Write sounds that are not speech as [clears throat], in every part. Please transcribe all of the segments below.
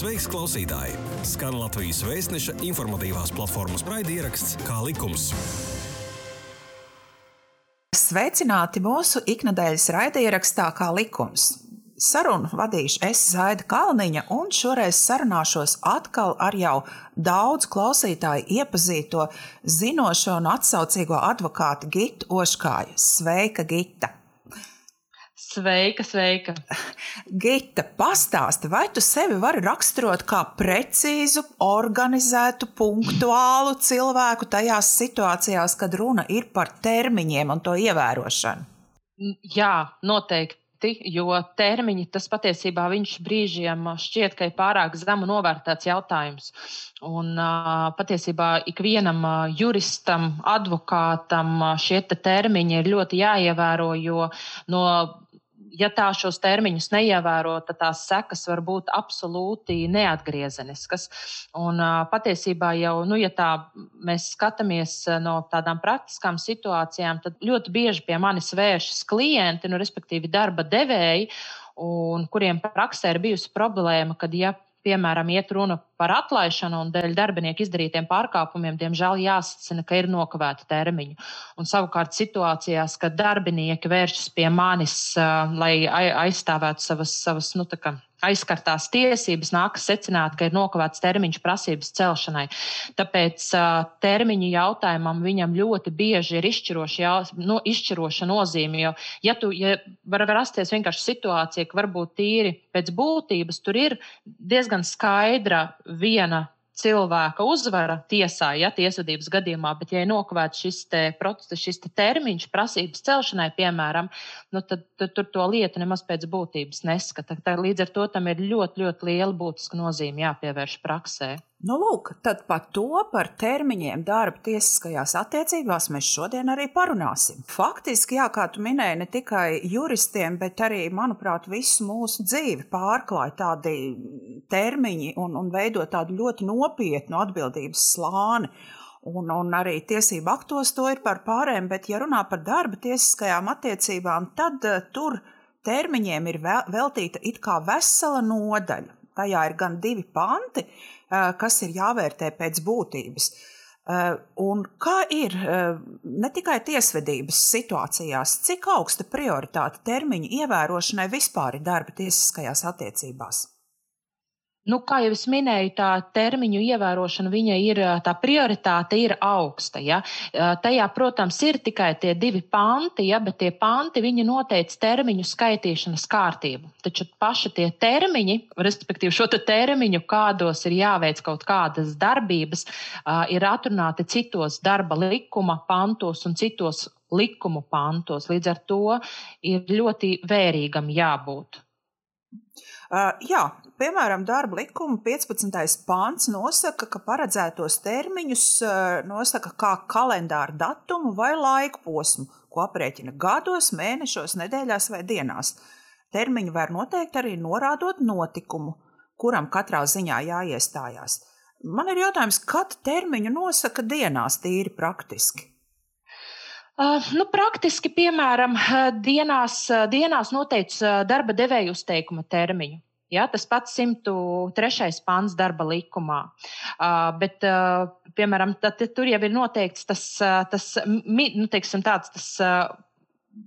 Sveiks, klausītāji! Skan Latvijas vēstneša informatīvās platformas raidieraksts Kā likums. Sveicināti mūsu iknedēļas raidierakstā Kā likums. Sarunu vadīšu es Zaida Kalniņa, un šoreiz sarunāšos atkal ar jau daudz klausītāju iepazīto zinošo un atsaucīgo advokātu Gitu Oškāju. Sveika, Gita! Sveika, sveika. Gita, pastāsti, vai tu sevi vari raksturot kā precīzu, organizētu, punktuālu cilvēku tajās situācijās, kad runa ir par termiņiem un to ievērošanu? Jā, noteikti. Jo termiņi tas patiesībā viņš brīžiem šķiet, ka ir pārāk zemu novērtēts jautājums. Un patiesībā ikvienam juristam, advokātam šie te termiņi ir ļoti jāievēro, jo no ja tā šos termiņus neievēro, tad tās sekas var būt absolūti neatgriezeniskas. Un patiesībā jau, nu, ja tā mēs skatāmies no tādām praktiskām situācijām, tad ļoti bieži pie manis vēršas klienti, nu, respektīvi darba devēji, un kuriem praksē ir bijusi problēma, kad ja piemēram, iet runa par atlaišanu un dēļ darbinieku izdarītiem pārkāpumiem, diemžēl jāsacina, ka ir nokavēta termiņa. Un savukārt situācijās, kad darbinieki vēršas pie manis, uh, lai aizstāvētu savas, savas nu, aizskartās tiesības, nākas secināt, ka ir nokavēts termiņš prasības celšanai. Tāpēc termiņu jautājumam viņam ļoti bieži ir izšķiroša, no, izšķiroša nozīme. Jo, ja tu ja var rasties vienkārši situācija, ka varbūt tīri pēc būtības tur ir diezgan skaidra viena cilvēka uzvara tiesā, ja tiesvedības gadījumā, bet ja ir nokavēts šis, te, process, šis te termiņš prasības celšanai, piemēram, nu, tad, tad tur to lietu nemaz pēc būtības neskata. Tā, līdz ar to tam ir ļoti, ļoti liela būtiska nozīme jāpievērš praksē. Nu, lūk, tad par to, par termiņiem darba tiesiskajās attiecībās mēs šodien arī parunāsim. Faktiski, jā, kā tu minēji, ne tikai juristiem, bet arī, manuprāt, visu mūsu dzīvi pārklāja tādi termiņi un, un veido tādu ļoti nopietnu atbildības slāni. Un, un arī tiesību aktos to ir par pārējiem, bet, ja runā par darba tiesiskajām attiecībām, tad uh, tur termiņiem ir veltīta it kā vesela nodaļa. Tajā ir gan divi panti, kas ir jāvērtē pēc būtības. Eh, un kā ir eh, ne tikai tiesvedības situācijās, cik augsta prioritāte termiņu ievērošanai vispār ir darba tiesiskajās attiecībās? Nu, kā jau es minēju, tā termiņu ievērošana viņa ir, tā prioritāte ir augsta. Ja? Tajā, protams, ir tikai tie divi panti, ja? bet tie panti viņi noteica termiņu skaitīšanas kārtību. Taču paši tie termiņi, respektīvi šo te termiņu, kādos ir jāveic kaut kādas darbības, ir atrunāti citos darba likuma pantos un citos likumu pantos. Līdz ar to ir ļoti vērīgam jābūt. Uh, jā, piemēram, darba likuma 15. pāns nosaka, ka paredzētos termiņus uh, nosaka kā kalendāra datumu vai laiku posmu, ko aprēķina gados, mēnešos, nedēļās vai dienās. Termiņu var noteikt arī norādot notikumu, kuram katrā ziņā jāiestājās. Man ir jautājums, kad termiņu nosaka dienās, tīri praktiski? Uh, nu, praktiski, piemēram, dienās, dienās noteikts darba devēja uzteikuma termiņu. Ja, tas pats 103. pāns darba likumā. Uh, bet, uh, piemēram, tad, tur jau ir noteikts tas, tas nu, teiksim, tāds, tas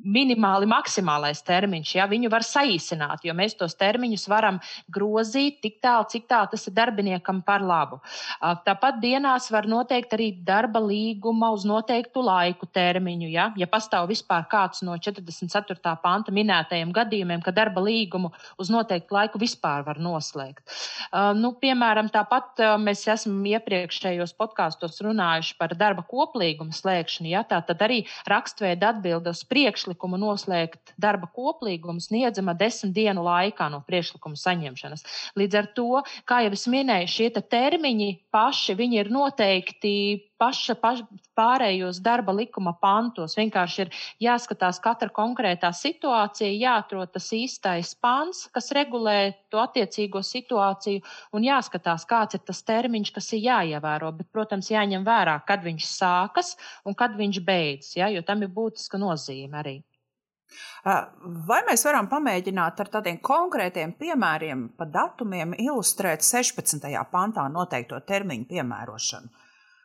minimāli maksimālais termiņš. Ja? Viņu var saīsināt, jo mēs tos termiņus varam grozīt tik tālu, cik tālu tas ir darbiniekam par labu. Tāpat dienās var noteikt arī darba līguma uz noteiktu laiku termiņu. Ja, ja pastāv vispār kāds no 44. panta minētajiem gadījumiem, ka darba līgumu uz noteiktu laiku vispār var noslēgt. Nu, piemēram, tāpat mēs esam iepriekšējos podkāstos runājuši par darba koplīgumu slēgšanu. Ja, tā tad arī rakstveida atbilde uz priekšu priekšlikumu noslēgt darba koplīgumu sniedzama desmit dienu laikā no priekšlikuma saņemšanas. Līdz ar to, kā jau es minēju, šie termiņi paši ir noteikti paša, paša pārējos darba likuma pantos. Vienkārši ir jāskatās katra konkrētā situācija, jāatrod tas īstais pants, kas regulē to attiecīgo situāciju, un jāskatās, kāds ir tas termiņš, kas ir jāievēro. Bet, protams, jāņem vērā, kad viņš sākas un kad viņš beidzas, ja, jo tam ir būtiska nozīme arī. Vai mēs varam pamēģināt ar tādiem konkrētiem piemēriem, pa datumiem ilustrēt 16. pantā noteikto termiņu piemērošanu?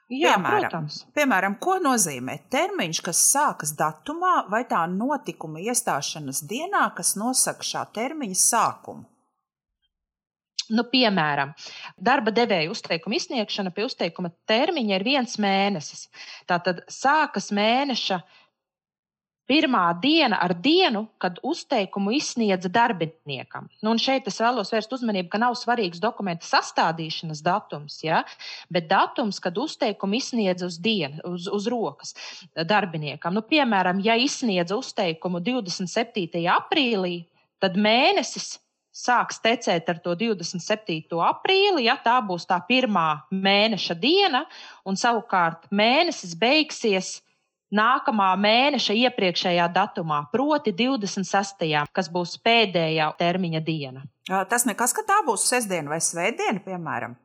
Jā, piemēram, protams. piemēram, ko nozīmē termiņš, kas sākas datumā, vai tā notikuma iestāšanas dienā, kas nosaka šā termiņa sākumu? Nu, piemēram, darba devēja uzteikuma izsniegšana pie uzteikuma termiņa ir viens mēnesis. Tātad sākas mēneša pirmā diena ar dienu, kad uzteikumu izsniedza darbiniekam. Nu, šeit es vēlos vērst uzmanību, ka nav svarīgs dokumenta sastādīšanas datums, ja? bet datums, kad uzteikumu izsniedza uz dienu, uz, uz rokas darbiniekam. Nu, piemēram, ja izsniedza uzteikumu 27. aprīlī, tad mēnesis sāks tecēt ar to 27. aprīli, ja tā būs tā pirmā mēneša diena, un savukārt mēnesis beigsies nākamā mēneša iepriekšējā datumā, proti 26. kas būs pēdējā termiņa diena. Tas nekas, ka tā būs sestdiena vai svētdiena, piemēram.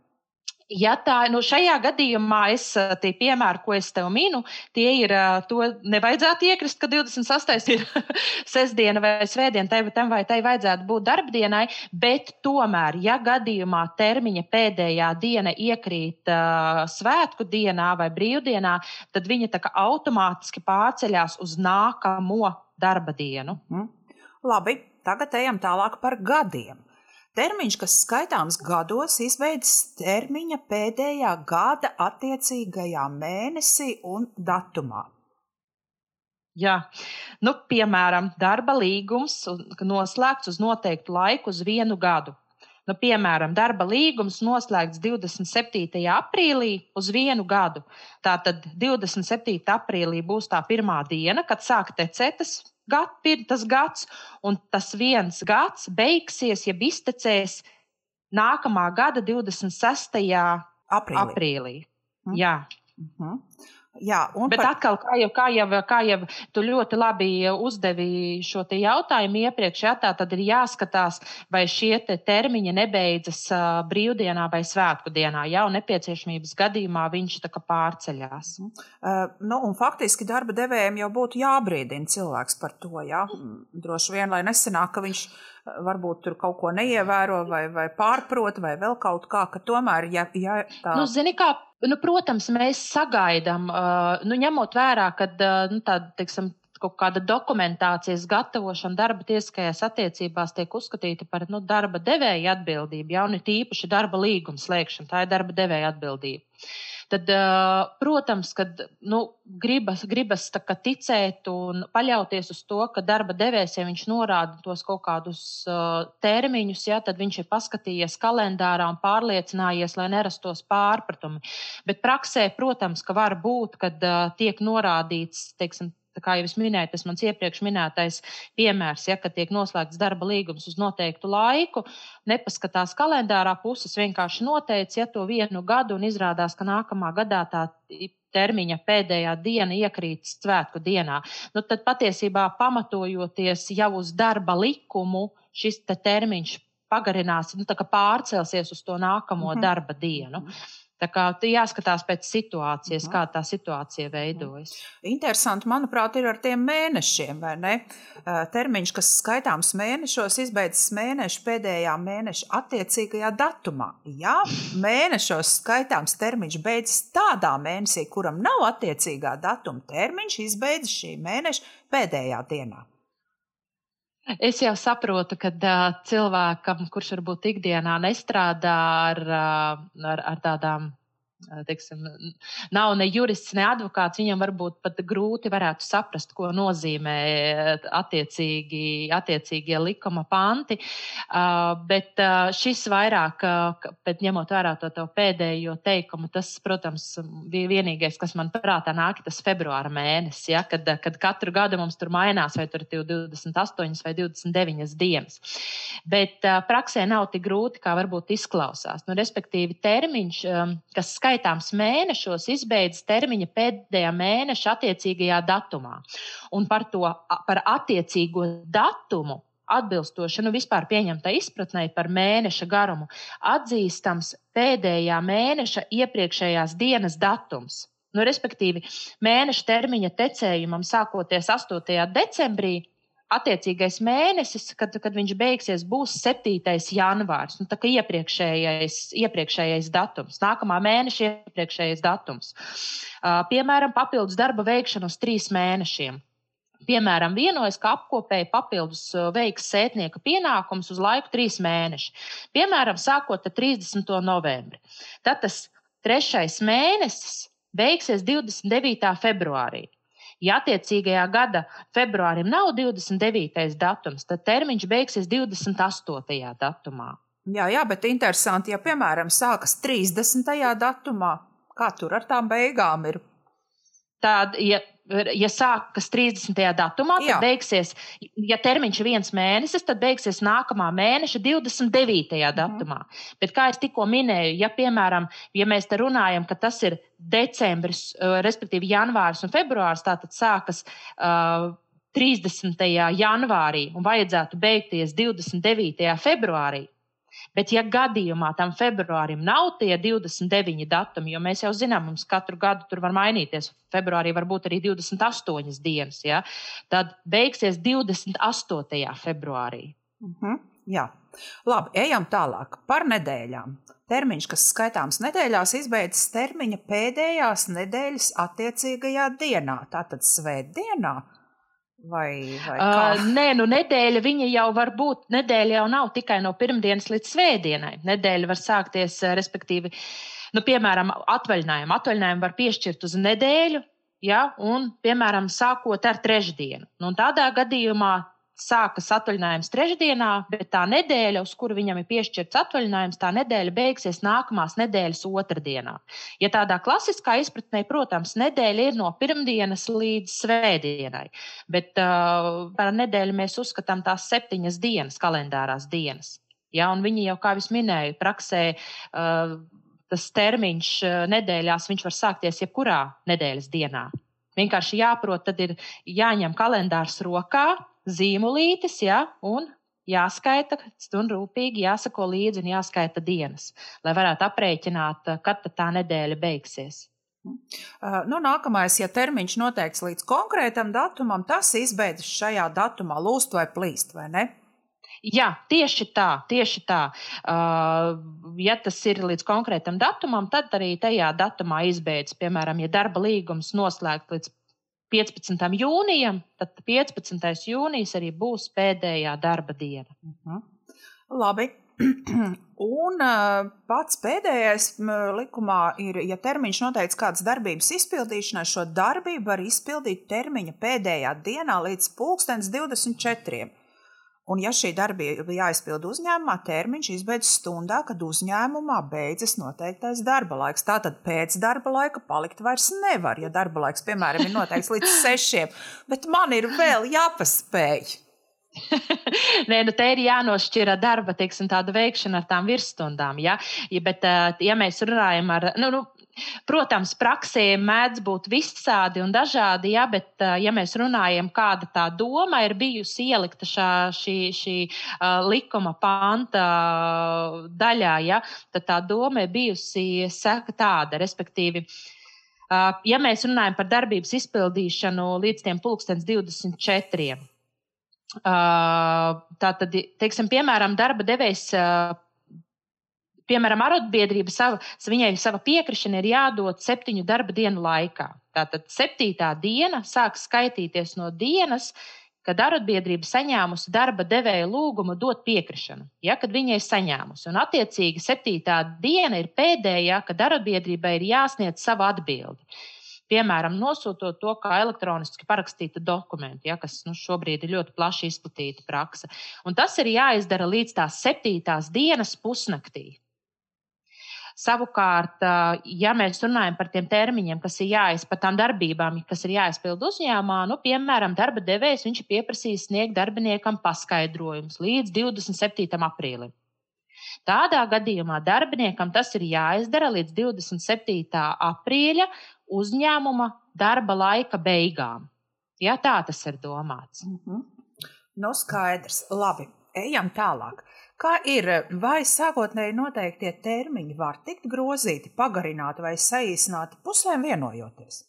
Ja tā, nu šajā gadījumā es tie piemēri, ko es tev minu, tie ir, to nevajadzētu iekrist, ka 28. ir [laughs] sestdiena vai svētdiena, tai, tam vai tai vajadzētu būt darbdienai, bet tomēr, ja gadījumā termiņa pēdējā diena iekrīt uh, svētku dienā vai brīvdienā, tad viņa tā kā automātiski pārceļās uz nākamo darba dienu. Mm. Labi, tagad ejam tālāk par gadiem. Termiņš, kas skaitāms gados, izbeidzas termiņa pēdējā gada attiecīgajā mēnesī un datumā. Jā, nu, piemēram, darba līgums noslēgts uz noteiktu laiku, uz vienu gadu. Nu, piemēram, darba līgums noslēgts 27. aprīlī uz vienu gadu. Tātad 27. aprīlī būs tā pirmā diena, kad sāk tecēt tas gad, tas gads, un tas viens gads beigsies, ja iztecēs nākamā gada 26. aprīlī. aprīlī. Mm. Jā. Mm -hmm. Jā, Bet par... atkal, kā jau, kā, jau, kā jau tu ļoti labi uzdevi šo jautājumu iepriekš, jā, tā tad ir jāskatās, vai šie te termiņi nebeidzas uh, brīvdienā vai svētku dienā. Jā, un nepieciešamības gadījumā viņš tā kā pārceļās. Uh, nu, un faktiski darba devējiem jau būtu jābrīdina cilvēks par to. Jā. Droši vien, lai nesenāk, ka viņš varbūt tur kaut ko neievēro vai, vai pārprot vai vēl kaut kā, ka tomēr, ja, ja tā. Nu, zini, kā Nu, protams, mēs sagaidām, nu, ņemot vērā, ka nu, tāda, teiksim, kaut kāda dokumentācijas gatavošana darba tiesiskajās attiecībās tiek uzskatīta par nu, darba devēja atbildību, ja un ir tīpaši darba līguma slēgšana. Tā ir darba devēja atbildība tad, protams, kad nu, gribas, gribas ticēt un paļauties uz to, ka darba devējs, ja viņš norāda tos kaut kādus termiņus, ja, tad viņš ir paskatījies kalendārā un pārliecinājies, lai nerastos pārpratumi. Bet praksē, protams, ka var būt, kad tiek norādīts, teiksim, kā jau es minēju, tas mans iepriekš minētais piemērs, ja, tiek noslēgts darba līgums uz noteiktu laiku, nepaskatās kalendārā, puses vienkārši noteica ja, to vienu gadu un izrādās, ka nākamā gadā tā termiņa pēdējā diena iekrīt svētku dienā. Nu, tad patiesībā pamatojoties jau uz darba likumu, šis te termiņš pagarinās, nu, pārcelsies uz to nākamo -hmm. darba dienu. -hmm. Tā kā jāskatās pēc situācijas, kā tā situācija veidojas. Interesanti, manuprāt, ir ar tiem mēnešiem, vai ne? Termiņš, kas skaitāms mēnešos, izbeidzas mēneša pēdējā mēneša attiecīgajā datumā. Ja mēnešos skaitāms termiņš beidzas tādā mēnesī, kuram nav attiecīgā datuma termiņš, izbeidzas šī mēneša pēdējā dienā. Es jau saprotu, ka cilvēkam, kurš varbūt ikdienā nestrādā ar, ar, ar tādām teiksim, nav ne jurists, ne advokāts, viņam varbūt pat grūti varētu saprast, ko nozīmē attiecīgi, attiecīgie likuma panti. Bet šis vairāk, bet ņemot vērā to pēdējo teikumu, tas, protams, bija vienīgais, kas man prātā nāk, tas februāra mēnesis, ja, kad, kad katru gadu mums tur mainās, vai tur ir 28 vai 29 dienas. Bet praksē nav tik grūti, kā varbūt izklausās. Nu, respektīvi, termiņš, kas skaidrs, skaitāms mēnešos izbeidzas termiņa pēdējā mēneša attiecīgajā datumā. Un par to par attiecīgo datumu atbilstoši nu, vispār pieņemtai izpratnē par mēneša garumu, atzīstams pēdējā mēneša iepriekšējās dienas datums. Nu, respektīvi, mēneša termiņa tecējumam sākoties 8. decembrī attiecīgais mēnesis, kad, kad viņš beigsies, būs 7. janvārs. Nu, tā kā iepriekšējais, iepriekšējais datums, nākamā mēneša iepriekšējais datums. Uh, piemēram, papildus darba veikšana uz trīs mēnešiem. Piemēram, vienojas, ka apkopēji papildus veiks sētnieka pienākumus uz laiku trīs mēneši. Piemēram, sākot ar 30. novembri. Tad tas trešais mēnesis beigsies 29. februārī. Ja attiecīgajā gada februārim nav 29. datums, tad termiņš beigsies 28. datumā. Jā, jā, bet interesanti, ja piemēram sākas 30. datumā, kā tur ar tām beigām ir? Tāda, ja ja sākas 30. datumā, tad Jā. beigsies, ja termiņš ir viens mēnesis, tad beigsies nākamā mēneša 29. Mhm. datumā. Mm. Bet, kā jau tikko minēju, ja, piemēram, ja mēs te runājam, ka tas ir decembris, respektīvi janvāris un februāris, tātad sākas. Uh, 30. janvārī un vajadzētu beigties 29. februārī, Bet, ja gadījumā tam februārim nav tie 29 datumi, jo mēs jau zinām, mums katru gadu tur var mainīties, februārī var būt arī 28 dienas, ja, tad beigsies 28. februārī. Uh -huh, jā, labi, ejam tālāk par nedēļām. Termiņš, kas skaitāms nedēļās, izbeidzas termiņa pēdējās nedēļas attiecīgajā dienā, tātad svētdienā. Vai, vai uh, nē, nu nedēļa jau var būt. Nedēļa jau nav tikai no pirmdienas līdz svētdienai. Nedēļa var sākties, respektīvi, nu, piemēram, atvaļinājumu. Atvaļinājumu var piešķirt uz nedēļu, ja, un, piemēram, sākot ar trešdienu. Nu, tādā gadījumā sākas atvaļinājums trešdienā, bet tā nedēļa, uz kuru viņam ir piešķirts atvaļinājums, tā nedēļa beigsies nākamās nedēļas otrdienā. Ja tādā klasiskā izpratnē, protams, nedēļa ir no pirmdienas līdz svētdienai, bet uh, par nedēļu mēs uzskatām tās septiņas dienas, kalendārās dienas. Ja, viņi jau, kā jau minēju, praksē. Uh, Tas termiņš uh, nedēļās var sākties jebkurā nedēļas dienā. Vienkārši jāprot, tad ir jāņem kalendārs rokā, zīmolītis, ja, un jāskaita, un rūpīgi jāsako līdzi un jāskaita dienas, lai varētu aprēķināt, kad tā nedēļa beigsies. Uh, nu, nākamais, ja termiņš noteikts līdz konkrētam datumam, tas izbeidzas šajā datumā, lūst vai plīst, vai ne? Jā, tieši tā, tieši tā. Uh, ja tas ir līdz konkrētam datumam, tad arī tajā datumā izbeidzas. Piemēram, ja darba līgums noslēgts līdz 15. jūnijam, tad 15. jūnijas arī būs pēdējā darba diena. Uh mhm. -huh. Labi. [clears throat] Un uh, pats pēdējais likumā ir, ja termiņš noteikts kādas darbības izpildīšanai, šo darbību var izpildīt termiņa pēdējā dienā līdz 2024. Un, ja šī darbība jāizpild uzņēmumā, termiņš izbeidzas stundā, kad uzņēmumā beidzas noteiktais darba laiks. Tātad pēc darba laika palikt vairs nevar, ja darba laiks, piemēram, ir noteikts līdz [laughs] sešiem, bet man ir vēl jāpaspēj. [laughs] Nē, nu te ir jānošķira darba, teiksim, tāda veikšana ar tām virsstundām. Ja, ja bet, ja mēs runājam ar, nu, nu Protams, praksē mēdz būt visādi un dažādi, ja, bet, ja mēs runājam, kāda tā doma ir bijusi ielikta šā, šī, šī uh, likuma panta daļā, ja, tad tā doma ir bijusi saka tāda, respektīvi. Uh, ja mēs runājam par darbības izpildīšanu līdz tiem pulkstens 24. Uh, tātad, teiksim, piemēram, darba devējs piemēram, arotbiedrība sava, viņai sava piekrišana ir jādod septiņu darba dienu laikā. Tātad septītā diena sāk skaitīties no dienas, kad arotbiedrība saņēmusi darba devēja lūgumu dot piekrišanu, ja, kad viņai saņēmusi. Un, attiecīgi, septītā diena ir pēdējā, kad arotbiedrībai ir jāsniedz sava atbilde. Piemēram, nosūtot to kā elektroniski parakstītu dokumentu, ja, kas nu, šobrīd ir ļoti plaši izplatīta praksa. Un tas ir jāizdara līdz tās septītās dienas pusnaktī. Savukārt, ja mēs runājam par tiem termiņiem, kas ir jāizpild, par tām darbībām, kas ir jāizpild uzņēmumā, nu, piemēram, darba devējs viņš ir pieprasījis sniegt darbiniekam paskaidrojumus līdz 27. aprīlim. Tādā gadījumā darbiniekam tas ir jāizdara līdz 27. aprīļa uzņēmuma darba laika beigām. Ja, tā tas ir domāts. Mm -hmm. Nu, skaidrs. Labi, ejam tālāk. Kā ir, vai sākotnēji noteiktie termiņi var tikt grozīti, pagarināti vai saīsināti pusēm vienojoties?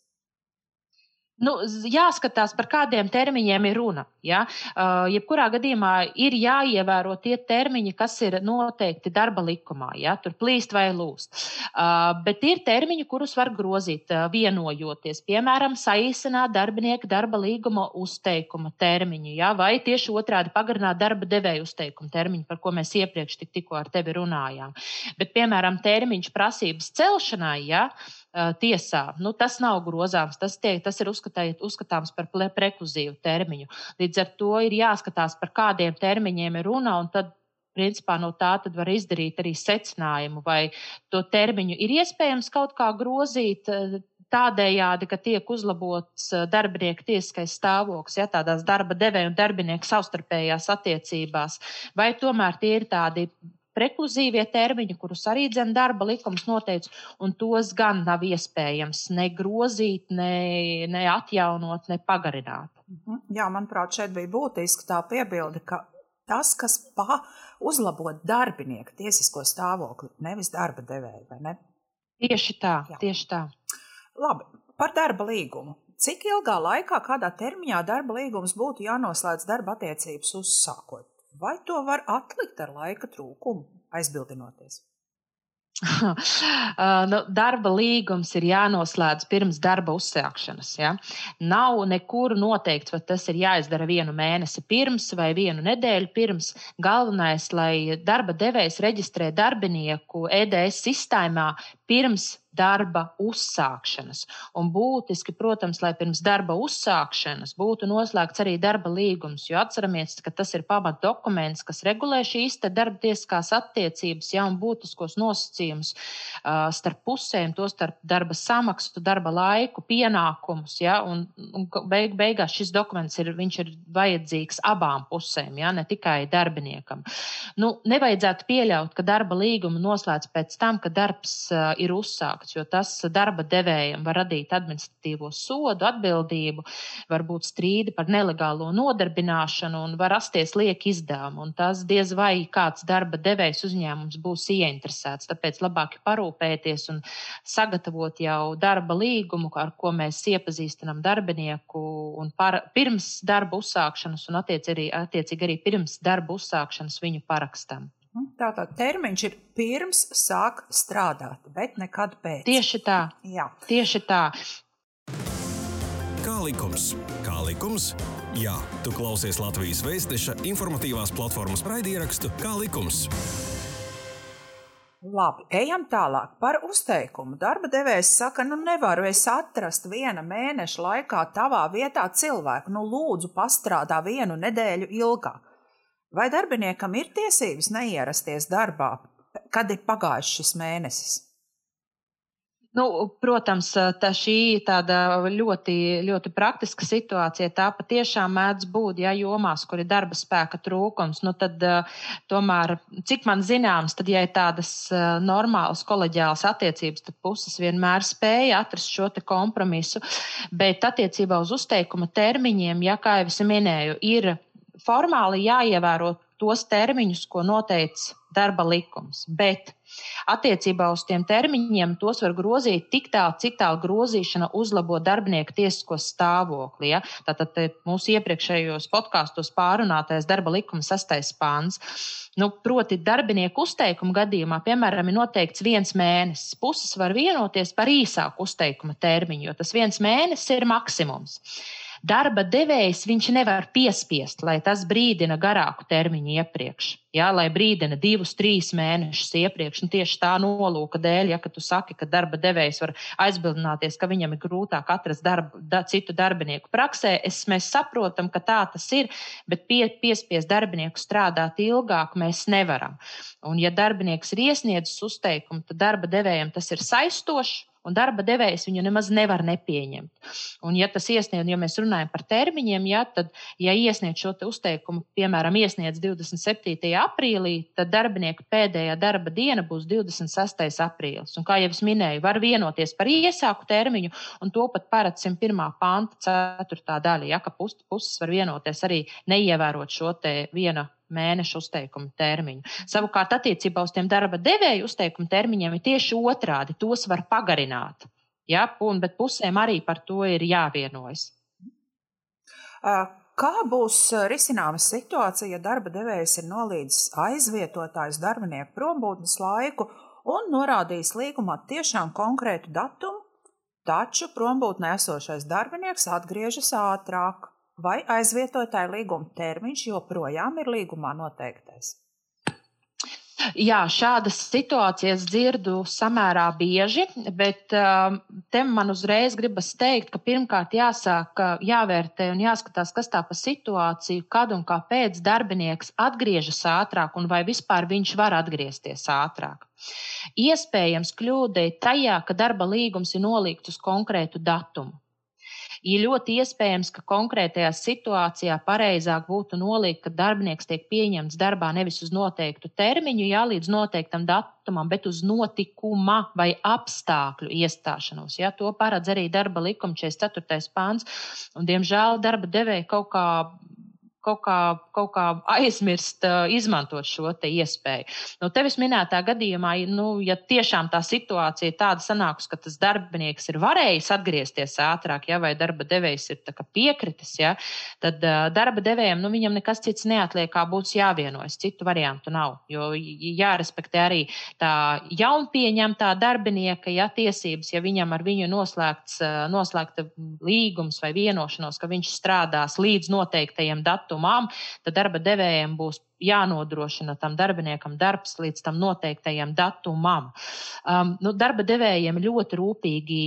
Nu, jāskatās, par kādiem termiņiem ir runa. Ja? Uh, jebkurā gadījumā ir jāievēro tie termiņi, kas ir noteikti darba likumā. Ja? Tur plīst vai lūst. Uh, bet ir termiņi, kurus var grozīt, uh, vienojoties. Piemēram, saīsināt darbinieka darba līguma uzteikuma termiņu, ja? vai tieši otrādi pagarināt darba devēja uzteikuma termiņu, par ko mēs iepriekš tik, tikko ar tevi runājām. Bet, piemēram, termiņš prasības celšanai. Ja? Tiesā. Nu, tas nav grozāms, tas, tiek, tas ir uzskatāms par prekluzīvu termiņu. Līdz ar to ir jāskatās, par kādiem termiņiem ir runa, un tad principā no tā var izdarīt arī secinājumu, vai to termiņu ir iespējams kaut kā grozīt. Tādējādi, ka tiek uzlabots darbinieka tiesiskais stāvoklis, ja tādās darba devēja un darbinieka savstarpējās attiecībās, vai tomēr tie ir tādi prekluzīvie termiņi, kurus arī dzen darba likums noteica, un tos gan nav iespējams ne grozīt, ne, ne atjaunot, ne pagarināt. Mhm. Jā, manuprāt, šeit bija būtiski tā piebilde, ka tas, kas pa uzlabot darbinieku tiesisko stāvokli, nevis darba devēju, vai ne? Tieši tā, Jā. tieši tā. Labi, par darba līgumu. Cik ilgā laikā, kādā termiņā darba līgums būtu jānoslēdz darba attiecības uzsākot? Vai to var atlikt ar laika trūkumu, aizbildinoties? [laughs] Nu, darba līgums ir jānoslēdz pirms darba uzsākšanas. Ja? Nav nekur noteikts, vai tas ir jāizdara vienu mēnesi pirms vai vienu nedēļu pirms. Galvenais, lai darba devējs reģistrē darbinieku EDS sistēmā pirms darba uzsākšanas. Un būtiski, protams, lai pirms darba uzsākšanas būtu noslēgts arī darba līgums, jo atceramies, ka tas ir pamat dokuments, kas regulē šīs darba tiesiskās attiecības, ja un būtiskos nosacījumus uh, starp pusēm, to starp darba samaksu, darba laiku, pienākumus. Ja, un, un beig, beigās šis dokuments ir, ir vajadzīgs abām pusēm, ja, ne tikai darbiniekam. Nu, nevajadzētu pieļaut, ka darba līgumu noslēdz pēc tam, kad darbs uh, ir uzsākts uzsākts, jo tas darba devējiem var radīt administratīvo sodu, atbildību, var būt strīdi par nelegālo nodarbināšanu un var rasties lieki izdevumi. Tas diez vai kāds darba devējs uzņēmums būs ieinteresēts. Tāpēc labāk parūpēties un sagatavot jau darba līgumu, ar ko mēs iepazīstinām darbinieku un par, pirms darba uzsākšanas un attiec arī, attiecīgi arī pirms darba uzsākšanas viņu parakstam. Tātad termiņš ir pirms sāk strādāt, bet nekad pēc. Tieši tā. Jā. Tieši tā. Kā likums? Kā likums? Jā, tu klausies Latvijas Vēstneša informatīvās platformas raidierakstu Kā likums. Labi, ejam tālāk par uzteikumu. Darba devējs saka, nu nevaru es atrast viena mēneša laikā tavā vietā cilvēku. Nu, lūdzu, pastrādā vienu nedēļu ilgāk. Vai darbiniekam ir tiesības neierasties darbā, kad ir pagājis šis mēnesis? Nu, protams, tā šī tāda ļoti, ļoti praktiska situācija. Tā patiešām mēdz būt, ja jomās, kur ir darba spēka trūkums. Nu, tad, tomēr, cik man zināms, tad, ja ir tādas normālas kolēģiālas attiecības, tad puses vienmēr spēja atrast šo kompromisu. Bet attiecībā uz uzteikuma termiņiem, ja kā jau es minēju, ir formāli jāievēro tos termiņus, ko noteica darba likums. Bet attiecībā uz tiem termiņiem tos var grozīt tik tālu, cik tālu grozīšana uzlabo darbinieku tiesisko stāvokli. Ja? Tātad mūsu iepriekšējos podkāstos pārunātais darba likuma sastais pāns. Nu, proti, darbinieku uzteikuma gadījumā, piemēram, ir noteikts viens mēnesis. Puses var vienoties par īsāku uzteikuma termiņu, jo tas viens mēnesis ir maksimums. Darba devējs viņš nevar piespiest, lai tas brīdina garāku termiņu iepriekš. Jā, lai brīdina divus, trīs mēnešus iepriekš. Un tieši tā nolūka dēļ, ja tu saki, ka darba devējs var aizbildināties, ka viņam ir grūtāk atrast darbu, da, citu darbinieku praksē, es, mēs saprotam, ka tā tas ir, bet pie, piespiest darbinieku strādāt ilgāk mēs nevaram. Un, ja darbinieks ir iesniedzis uzteikumu, tad darba devējiem tas ir saistošs un darba devējs viņu nemaz nevar nepieņemt. Un, ja tas iesniedz, ja mēs runājam par termiņiem, ja, tad, ja iesniedz šo uzteikumu, piemēram, iesniedz 27. aprīlī, tad darbinieka pēdējā darba diena būs 26. aprīlis. Un, kā jau es minēju, var vienoties par iesāku termiņu, un to pat paredz 101. panta 4. daļa, ja, ka puses var vienoties arī neievērot šo viena mēnešu uzteikuma termiņu. Savukārt, attiecībā uz tiem darba devēju uzteikuma termiņiem ir tieši otrādi. Tos var pagarināt. Ja, un, bet pusēm arī par to ir jāvienojas. Kā būs risināma situācija, ja darba devējs ir nolīdzis aizvietotājs darbinieku prombūtnes laiku un norādījis līgumā tiešām konkrētu datumu, taču prombūtnē esošais darbinieks atgriežas ātrāk, vai aizvietotāja līguma termiņš joprojām ir līgumā noteiktais? Jā, šādas situācijas dzirdu samērā bieži, bet um, te man uzreiz gribas teikt, ka pirmkārt jāsāk jāvērtē un jāskatās, kas tā pa situāciju, kad un kāpēc darbinieks atgriežas ātrāk un vai vispār viņš var atgriezties ātrāk. Iespējams, kļūda ir tajā, ka darba līgums ir nolikts uz konkrētu datumu. Ir ļoti iespējams, ka konkrētajā situācijā pareizāk būtu nolikt, ka darbinieks tiek pieņemts darbā nevis uz noteiktu termiņu, jā, līdz noteiktam datumam, bet uz notikuma vai apstākļu iestāšanos. Jā, to paredz arī darba likuma 44. pāns. Un, diemžēl darba devēja kaut kā kaut kā, kaut kā aizmirst izmantot šo iespēju. Nu, tevis minētā gadījumā, nu, ja tiešām tā situācija ir tāda sanākus, ka tas darbinieks ir varējis atgriezties ātrāk, ja, vai darba devējs ir piekritis, ja, tad uh, darba devējiem nu, viņam nekas cits neatliek, kā būs jāvienojas. Citu variantu nav. Jo jārespektē arī tā jaunpieņemtā darbinieka ja, tiesības, ja viņam ar viņu noslēgts, noslēgta līgums vai vienošanos, ka viņš strādās līdz noteiktajam datumam datumam, tad darba devējiem būs jānodrošina tam darbiniekam darbs līdz tam noteiktajam datumam. Um, nu, darba devējiem ļoti rūpīgi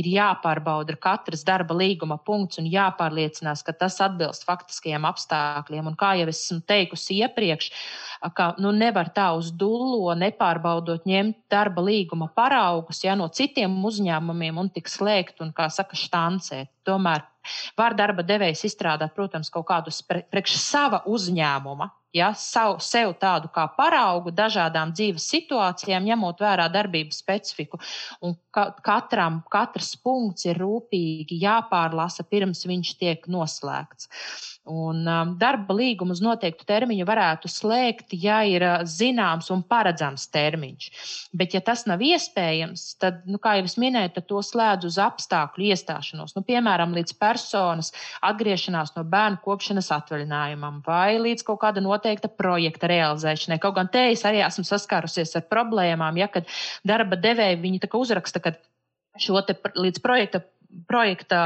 ir jāpārbauda katrs darba līguma punkts un jāpārliecinās, ka tas atbilst faktiskajiem apstākļiem. Un kā jau esmu teikusi iepriekš, ka nu, nevar tā uz dullo nepārbaudot ņemt darba līguma paraugus ja, no citiem uzņēmumiem un tik slēgt un, kā saka, štancēt. Tomēr var darba devējs izstrādāt, protams, kaut kādus priekš sava uzņēmuma ja, savu, sev tādu kā paraugu dažādām dzīves situācijām, ņemot vērā darbības specifiku. Un ka, katram, katrs punkts ir rūpīgi jāpārlasa pirms viņš tiek noslēgts. Un um, darba līgumu uz noteiktu termiņu varētu slēgt, ja ir uh, zināms un paredzams termiņš. Bet, ja tas nav iespējams, tad, nu, kā jau es minēju, to slēdz uz apstākļu iestāšanos. Nu, piemēram, līdz personas atgriešanās no bērnu kopšanas atvaļinājumam vai līdz kaut kāda noteikta projekta realizēšanai. Kaut gan te es arī esmu saskārusies ar problēmām, ja kad darba devēji viņi uzraksta, ka šo līdz projekta projekta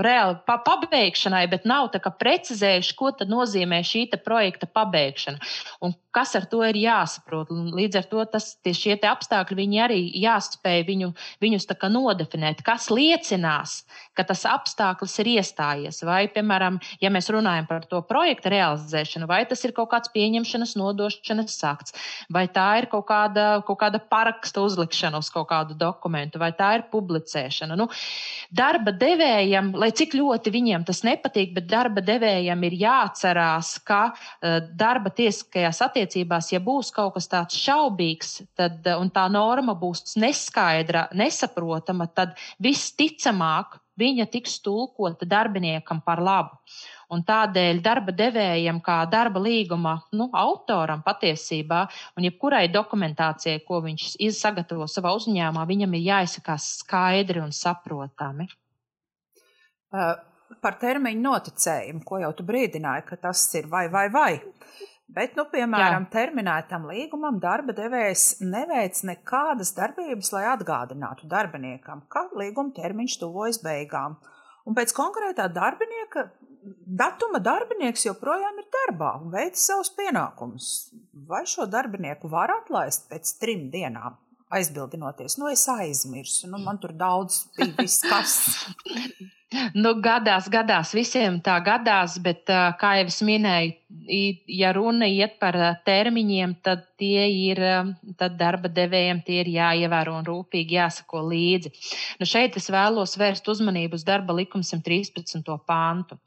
reāli pa pabeigšanai, bet nav precizējuši, ko nozīmē šī projekta pabeigšana un kas ar to ir jāsaprot. Līdz ar to tas, šie apstākļi arī jāspēj viņu, viņus nodefinēt, kas liecinās, ka tas apstākļus ir iestājies. Vai, piemēram, ja mēs runājam par to projekta realizēšanu, vai tas ir kaut kāds pieņemšanas, nodošanas akts, vai tā ir kaut kāda, kaut kāda paraksta uzlikšana uz kaut kādu dokumentu, vai tā ir publicēšana. Nu, darba devējam, lai cik ļoti viņiem tas nepatīk, bet darba devējam ir jāatcerās, ka uh, darba tiesiskajās attiecībās, ja būs kaut kas tāds šaubīgs, tad, uh, un tā norma būs neskaidra, nesaprotama, tad visticamāk viņa tiks tulkota darbiniekam par labu. Un tādēļ darba devējam, kā darba līguma nu, autoram patiesībā, un jebkurai dokumentācijai, ko viņš sagatavo savā uzņēmumā, viņam ir jāizsakās skaidri un saprotami. Par termiņu noticējumu, ko jau tu brīdināji, ka tas ir vai vai vai. Bet, nu, piemēram, Jā. terminētam līgumam darba devējs neveic nekādas darbības, lai atgādinātu darbiniekam, ka līguma termiņš tuvojas beigām. Un pēc konkrētā darbinieka datuma darbinieks joprojām ir darbā un veic savus pienākumus. Vai šo darbinieku var atlaist pēc trim dienām? Aizbildinoties, nu es aizmirsu, nu man tur daudz bija viss kas. [laughs] Nu, gadās, gadās, visiem tā gadās, bet, kā jau es minēju, ja runa iet par termiņiem, tad tie ir, tad darba devējiem tie ir jāievēro un rūpīgi jāsako līdzi. Nu, šeit es vēlos vērst uzmanību uz darba likuma 113. pāntu.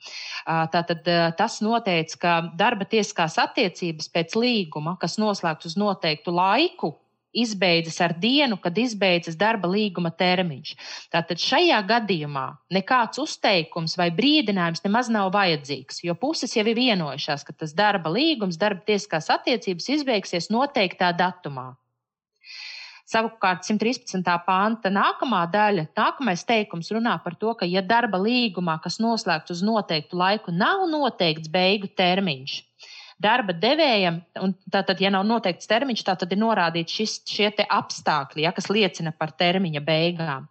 Tātad tas noteica, ka darba tiesiskās attiecības pēc līguma, kas noslēgts uz noteiktu laiku, izbeidzas ar dienu, kad izbeidzas darba līguma termiņš. Tātad šajā gadījumā nekāds uzteikums vai brīdinājums nemaz nav vajadzīgs, jo puses jau ir vienojušās, ka tas darba līgums, darba tiesiskās attiecības izbeigsies noteiktā datumā. Savukārt 113. panta nākamā daļa, nākamais teikums runā par to, ka, ja darba līgumā, kas noslēgts uz noteiktu laiku, nav noteikts beigu termiņš, darba devējam, un tātad, ja nav noteikts termiņš, tad ir norādīts šis, šie apstākļi, ja, kas liecina par termiņa beigām.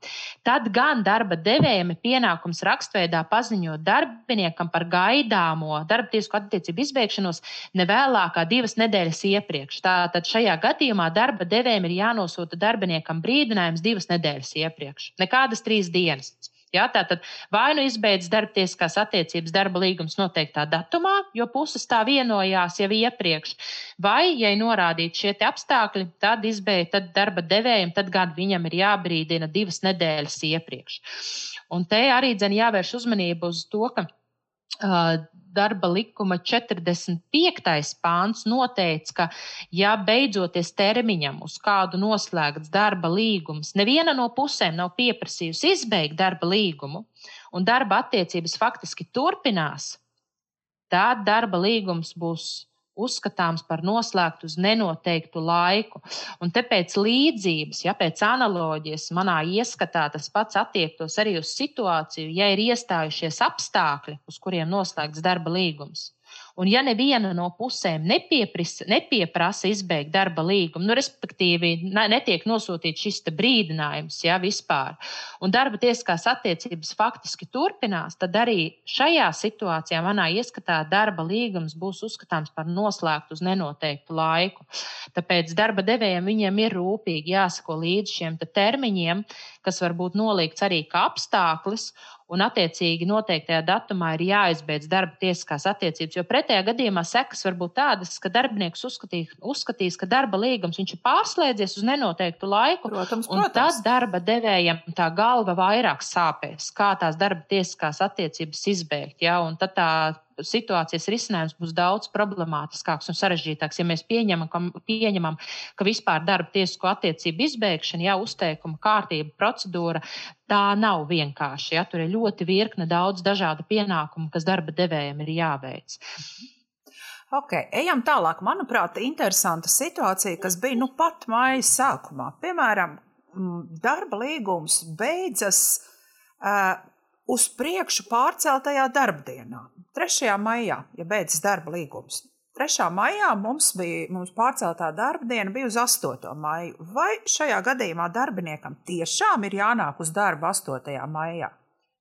Tad gan darba devējam ir pienākums rakstveidā paziņot darbiniekam par gaidāmo darba tiesku attiecību izbeigšanos ne vēlākā divas nedēļas iepriekš. Tātad šajā gadījumā darba devējiem ir jānosūta darbiniekam brīdinājums divas nedēļas iepriekš, nekādas trīs dienas. Ja, tātad vai nu izbeidz darbtiesiskās attiecības darba līgums noteiktā datumā, jo puses tā vienojās jau iepriekš, vai, ja ir norādīti šie apstākļi, tad izbeidz tad darba devējiem, tad gan viņam ir jābrīdina divas nedēļas iepriekš. Un te arī dzen jāvērš uzmanība uz to, ka darba likuma 45. pāns noteica, ka, ja beidzoties termiņam, uz kādu noslēgts darba līgums, neviena no pusēm nav pieprasījusi izbeigt darba līgumu, un darba attiecības faktiski turpinās, tad darba līgums būs uzskatāms par noslēgtu uz nenoteiktu laiku. Un tāpēc līdzības, ja pēc analoģijas manā ieskatā tas pats attiektos arī uz situāciju, ja ir iestājušies apstākļi, uz kuriem noslēgts darba līgums. Un, ja neviena no pusēm nepieprasa izbeigt darba līgumu, nu, respektīvi, netiek nosūtīts šis brīdinājums, ja vispār, un darba tiesiskās attiecības faktiski turpinās, tad arī šajā situācijā, manā ieskatā, darba līgums būs uzskatāms par noslēgtu uz nenoteiktu laiku. Tāpēc darba devējiem viņiem ir rūpīgi jāsako līdz šiem te termiņiem, kas var būt nolikts arī kā apstākļus, un attiecīgi noteiktajā datumā ir jāizbeidz darba tiesiskās attiecības. Jo pretējā gadījumā sekas var būt tādas, ka darbinieks uzskatīs, uzskatīs, ka darba līgums ir pārslēdzies uz nenoteiktu laiku. Protams, protams. Un tad darba devējiem tā galva vairāk sāpēs, kā tās darba tiesiskās attiecības izbeigt. Ja? Un tad tā situācijas risinājums būs daudz problemātiskāks un sarežģītāks. Ja mēs pieņemam, ka, pieņemam, ka vispār darba tiesisko attiecību izbeigšana, jau uzteikuma kārtība, procedūra, tā nav vienkārši. Ja? Tur ir ļoti virkne daudz dažādu pienākumu, kas darba devējiem ir jāveic. Ok, ejam tālāk. Manuprāt, interesanta situācija, kas bija nu pat mājas sākumā. Piemēram, darba līgums beidzas uh, uz priekšu pārceltajā darbdienā. 3. maijā, ja beidzas darba līgums. 3. maijā mums bija mums pārceltā darba diena, bija uz 8. maiju. Vai šajā gadījumā darbiniekam tiešām ir jānāk uz darbu 8. maijā?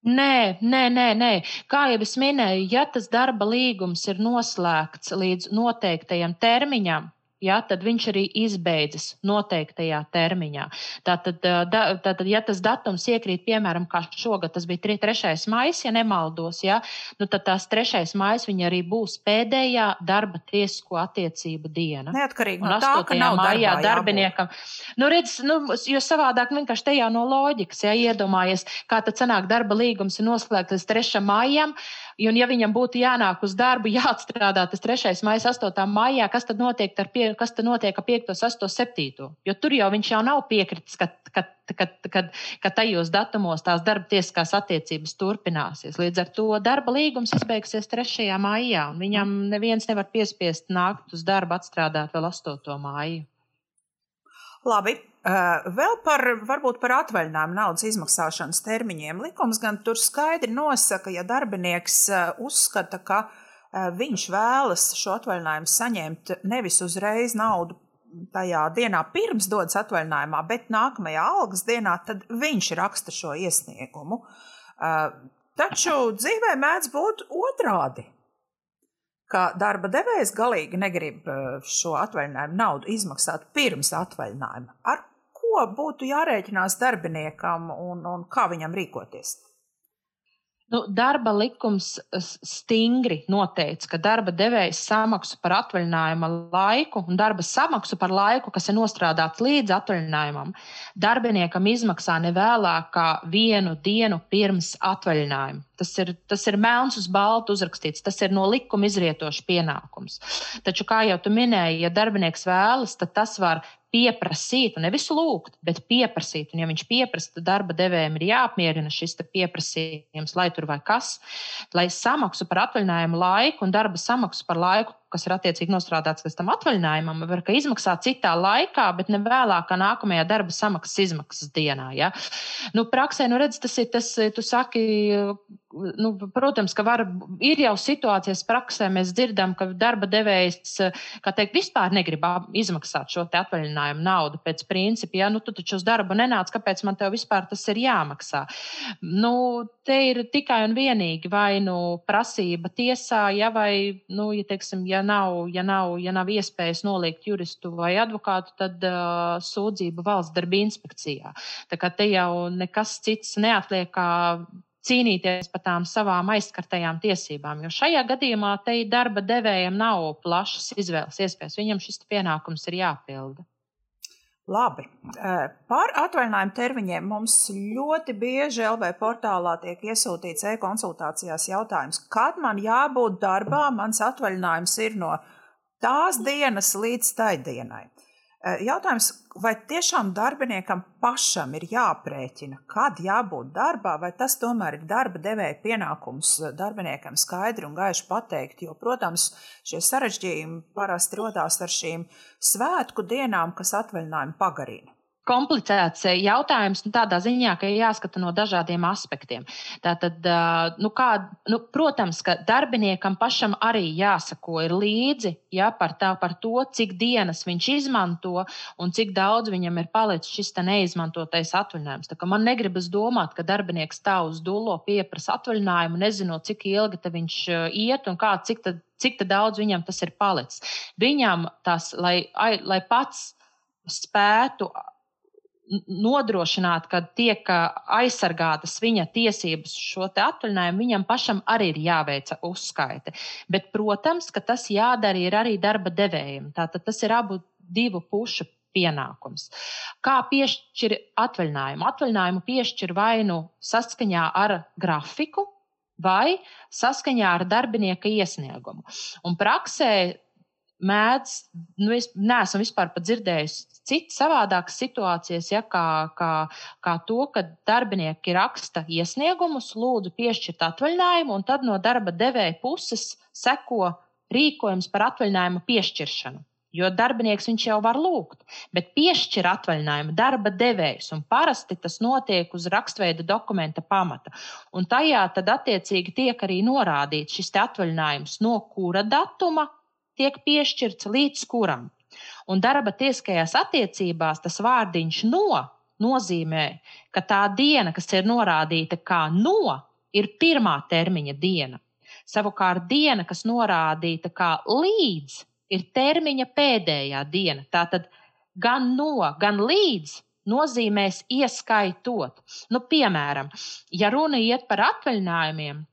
Nē, nē, nē, nē. Kā jau es minēju, ja tas darba līgums ir noslēgts līdz noteiktajam termiņam, ja, tad viņš arī izbeidzas noteiktajā termiņā. Tātad, da, tātad, ja tas datums iekrīt, piemēram, kā šogad, tas bija 3. maija, ja nemaldos, ja, nu, tad tās 3. maija arī būs pēdējā darba tiesisko attiecību diena. Neatkarīgi no tā, ka nav maijā darbiniekam. Nu, redz, nu, jo savādāk vienkārši te jau no loģikas, ja iedomājies, kā tad sanāk darba līgums ir noslēgts līdz 3. maijam. Un, ja viņam būtu jānāk uz darbu, jāatstrādā tas 3. maija, 8. maijā, kas tad notiek ar, pie, kas tad notiek ar 5, 8, 7? Jo tur jau viņš jau nav piekritis, ka, ka, ka, ka, ka tajos datumos tās darba tiesiskās attiecības turpināsies. Līdz ar to darba līgums izbeigsies 3. maijā, un viņam neviens nevar piespiest nākt uz darbu atstrādāt vēl 8. maiju. Labi, vēl par, varbūt par atvaļinājumu naudas izmaksāšanas termiņiem. Likums gan tur skaidri nosaka, ja darbinieks eh, uzskata, ka eh, viņš vēlas šo atvaļinājumu saņemt nevis uzreiz naudu tajā dienā pirms dodas atvaļinājumā, bet nākamajā algas dienā, tad viņš raksta šo iesniegumu. Taču dzīvē mēdz būt otrādi ka darba devējs galīgi negrib šo atvaļinājumu naudu izmaksāt pirms atvaļinājuma. Ar ko būtu jārēķinās darbiniekam un, un kā viņam rīkoties? Nu, darba likums stingri noteica, ka darba devējs samaksu par atvaļinājuma laiku un darba samaksu par laiku, kas ir nostrādāts līdz atvaļinājumam, darbiniekam izmaksā nevēlāk kā vienu dienu pirms atvaļinājuma. Tas ir, tas ir melns uz baltu uzrakstīts, tas ir no likuma izrietošs pienākums. Taču, kā jau tu minēji, ja darbinieks vēlas, tad tas var pieprasīt, un nevis lūgt, bet pieprasīt. Un, ja viņš pieprasa, tad darba devējiem ir jāapmierina šis pieprasījums, lai tur vai kas, lai samaksu par atvaļinājumu laiku un darba samaksu par laiku kas ir attiecīgi nostrādāts līdz tam atvaļinājumam, var izmaksāt citā laikā, bet ne vēlāk, kā nākamajā darba samaksas izmaksas dienā. Ja? Nu, praksē, nu, redz, tas ir tas, tu saki, nu, protams, ka var, ir jau situācijas praksē, mēs dzirdam, ka darba devējs, kā teikt, vispār negrib izmaksāt šo atvaļinājumu naudu pēc principa, ja, nu, tu taču uz darbu nenāc, kāpēc man tev vispār tas ir jāmaksā. Nu, te ir tikai un vienīgi vai nu prasība tiesā, ja vai, nu, ja, teiksim, ja nav, ja nav, ja nav iespējas noliegt juristu vai advokātu, tad uh, sūdzība valsts darba inspekcijā. Tā kā te jau nekas cits neatliek, kā cīnīties par tām savām aizskartajām tiesībām. Jo šajā gadījumā te darba devējiem nav plašas izvēles iespējas. Viņam šis pienākums ir jāpilda. Labi. Par atvaļinājumu termiņiem mums ļoti bieži LV portālā tiek iesūtīts e-konsultācijās jautājums, kad man jābūt darbā, mans atvaļinājums ir no tās dienas līdz tai dienai. Eh, jautājums, vai tiešām darbiniekam pašam ir jāprēķina, kad jābūt darbā, vai tas tomēr ir darba devēja pienākums eh, darbiniekam skaidri un gaiši pateikt? Jo, protams, šie sarežģījumi parasti rodās ar šīm svētku dienām, kas atvaļinājumu pagarina komplicēts eh, jautājums nu, tādā ziņā, ka jāskata no dažādiem aspektiem. Tātad, nu, kā, nu, protams, ka darbiniekam pašam arī jāsako līdzi ja, par, tā, par to, cik dienas viņš izmanto un cik daudz viņam ir palicis šis neizmantotais atvaļinājums. Man negribas domāt, ka darbinieks tā uz dūlo pieprasa atvaļinājumu, nezinot, cik ilgi viņš iet un kā, cik, tad, cik tad daudz viņam tas ir palicis. Viņam tas, lai, lai pats spētu nodrošināt, ka tiek aizsargātas viņa tiesības uz šo atvaļinājumu, viņam pašam arī ir jāveic uzskaite. Bet, protams, ka tas jādara arī darba devējiem. Tātad tas ir abu divu pušu pienākums. Kā piešķir atvaļinājumu? Atvaļinājumu piešķir vai nu saskaņā ar grafiku, vai saskaņā ar darbinieka iesniegumu. Un praksē mēdz, nu, es neesmu vispār pat dzirdējis citas savādākas situācijas, ja, kā, kā, kā to, ka darbinieki raksta iesniegumus, lūdzu piešķirt atvaļinājumu, un tad no darba devēja puses seko rīkojums par atvaļinājumu piešķiršanu. Jo darbinieks viņš jau var lūgt, bet piešķir atvaļinājumu darba devējs, un parasti tas notiek uz rakstveida dokumenta pamata. Un tajā tad attiecīgi tiek arī norādīts šis atvaļinājums, no kura datuma tiek piešķirts līdz kuram. Un darba tiesiskajās attiecībās tas vārdiņš no nozīmē, ka tā diena, kas ir norādīta kā no, ir pirmā termiņa diena. Savukārt diena, kas norādīta kā līdz, ir termiņa pēdējā diena. Tātad gan no, gan līdz nozīmēs ieskaitot. Nu, piemēram, ja runa iet par atvaļinājumiem,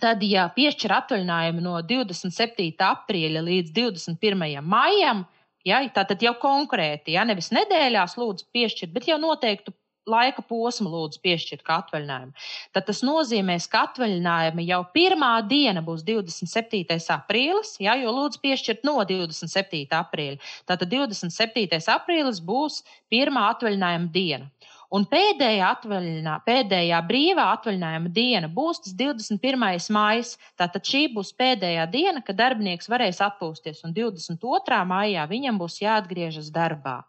Tad, ja piešķir atvaļinājumu no 27. aprīļa līdz 21. maijam, ja, tad jau konkrēti, ja nevis nedēļās lūdzu piešķirt, bet jau noteiktu laika posmu lūdzu piešķirt kā atvaļinājumu. Tad tas nozīmē, ka atvaļinājumi jau pirmā diena būs 27. aprīlis, ja, jo lūdzu piešķirt no 27. aprīļa. Tātad 27. aprīlis būs pirmā atvaļinājuma diena. Un pēdējā, atvaļinā, pēdējā brīvā atvaļinājuma diena būs tas 21. maija. Tātad šī būs pēdējā diena, kad darbinieks varēs atpūsties, un 22. maijā viņam būs jāatgriežas darbā.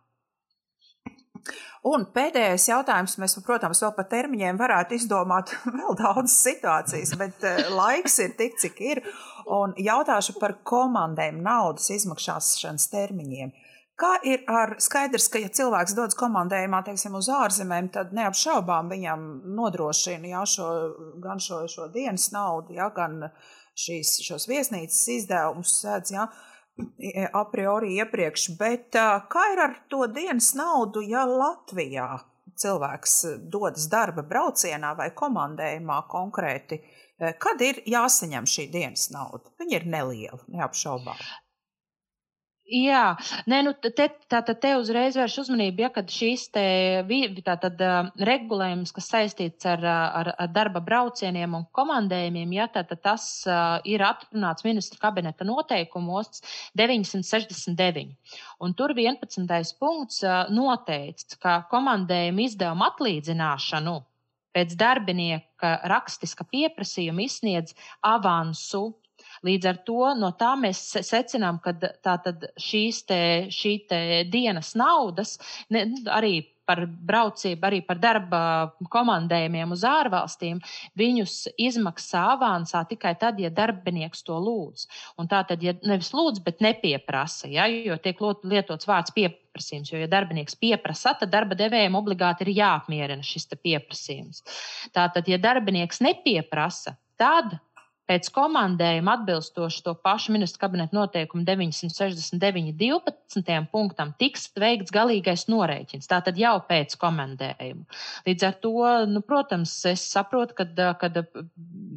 Un pēdējais jautājums, mēs, protams, vēl par termiņiem varētu izdomāt [laughs] vēl daudzas situācijas, bet eh, laiks ir tik, cik ir. Un jautāšu par komandēm naudas izmaksāšanas termiņiem. Kā ir ar skaidrs, ka, ja cilvēks dodas komandējumā, teiksim, uz ārzemēm, tad neapšaubām viņam nodrošina jā, šo, gan šo, šo dienas naudu, jā, gan šīs, šos viesnīcas izdevumus sēdz, jā, a priori iepriekš. Bet kā ir ar to dienas naudu, ja Latvijā cilvēks dodas darba braucienā vai komandējumā konkrēti? Kad ir jāsaņem šī dienas nauda? Viņa ir neliela, neapšaubām. Jā, nē, nu, te, tā, tā, te uzreiz vērš uzmanību, ja kad šīs te tātad, regulējums, kas saistīts ar, ar, ar darba braucieniem un komandējumiem, ja tātad tas uh, ir atrunāts ministra kabineta noteikumos 969. Un tur 11. punkts noteicis, ka komandējuma izdevuma atlīdzināšanu pēc darbinieka rakstiska pieprasījuma izsniedz avansu Līdz ar to no tā mēs secinām, ka tātad šīs te, šī te dienas naudas ne, arī par braucību, arī par darba komandējumiem uz ārvalstīm, viņus izmaksā avansā tikai tad, ja darbinieks to lūdz. Un tā tad, ja nevis lūdz, bet nepieprasa, ja, jo tiek lietots vārds pieprasījums, jo, ja darbinieks pieprasa, tad darba devējiem obligāti ir jāapmierina šis pieprasījums. Tātad, ja darbinieks nepieprasa, tad Pēc komandējuma atbilstoši to pašu ministru kabineta noteikumu 969.12. punktam tiks veikts galīgais norēķins. Tātad jau pēc komandējuma. Līdz ar to, nu, protams, es saprotu, ka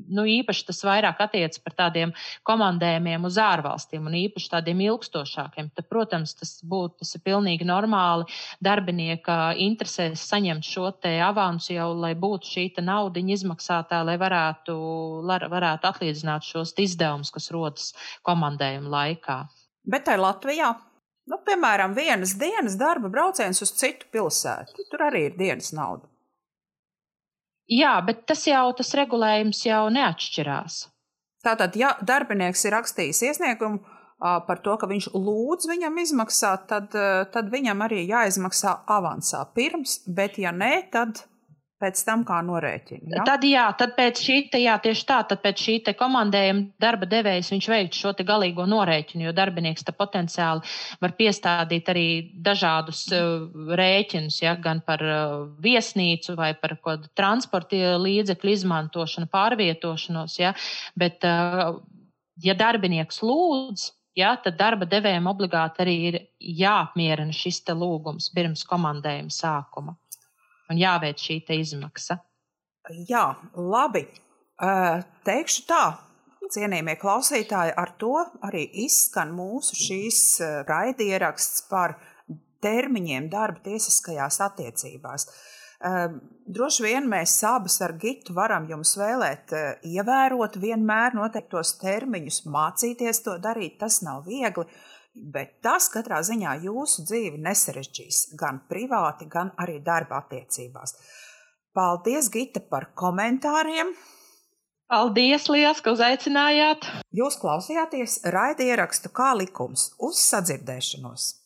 nu, īpaši tas vairāk attiecas par tādiem komandējumiem uz ārvalstīm un īpaši tādiem ilgstošākiem. Tad, protams, tas būtu tas ir pilnīgi normāli darbinieka interesēs saņemt šo te avansu jau, lai būtu šī nauda izmaksātā, lai varētu, varētu atlīdzināt šos izdevumus, kas rodas komandējuma laikā. Bet tai Latvijā, nu, piemēram, vienas dienas darba brauciens uz citu pilsētu, tur arī ir dienas nauda. Jā, bet tas jau tas regulējums jau neatšķirās. Tātad, ja darbinieks ir rakstījis iesniegumu par to, ka viņš lūdz viņam izmaksāt, tad, tad viņam arī jāizmaksā avansā pirms, bet ja nē, tad Pēc tam, kā norēķina. Ja? Tad, jā, tad pēc šī te, jā, tieši tā, tad pēc šī te komandējuma darba devējs viņš veic šo te galīgo norēķinu, jo darbinieks te potenciāli var piestādīt arī dažādus uh, rēķinus, ja, gan par uh, viesnīcu vai par kādu transporta līdzekļu izmantošanu, pārvietošanos, ja, bet, uh, ja darbinieks lūdz, ja, tad darba devējiem obligāti arī ir jāapmierina šis te lūgums pirms komandējuma sākuma un jāveic šī izmaksa. Jā, labi. Teikšu tā, cienījamie klausītāji, ar to arī izskan mūsu šīs raidieraksts par termiņiem darba tiesiskajās attiecībās. Droši vien mēs abas ar Gitu varam jums vēlēt, ievērot vienmēr noteiktos termiņus, mācīties to darīt. Tas nav viegli, bet tas katrā ziņā jūsu dzīvi nesarežģīs gan privāti, gan arī darba attiecībās. Paldies, Gita, par komentāriem! Paldies, Lielas, ka uzaicinājāt! Jūs klausījāties raidierakstu kā likums uz sadzirdēšanos!